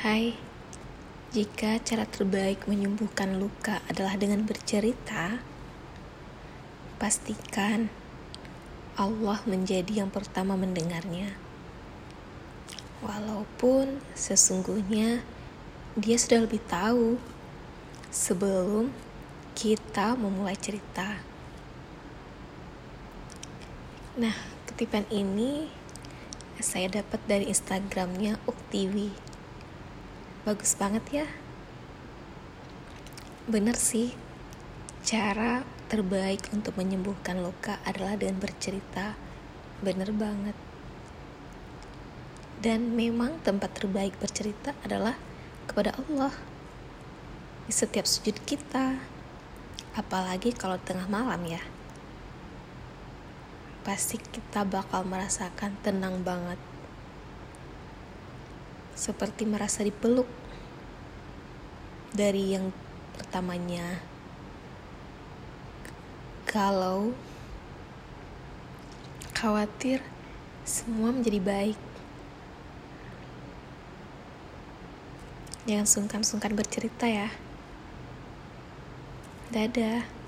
Hai, jika cara terbaik menyembuhkan luka adalah dengan bercerita, pastikan Allah menjadi yang pertama mendengarnya. Walaupun sesungguhnya Dia sudah lebih tahu sebelum kita memulai cerita. Nah, ketipan ini saya dapat dari Instagramnya Uktiwi bagus banget ya. Bener sih. Cara terbaik untuk menyembuhkan luka adalah dengan bercerita. Bener banget. Dan memang tempat terbaik bercerita adalah kepada Allah. Di setiap sujud kita. Apalagi kalau tengah malam ya. Pasti kita bakal merasakan tenang banget seperti merasa dipeluk dari yang pertamanya. Kalau khawatir semua menjadi baik. Jangan sungkan-sungkan bercerita ya. Dadah.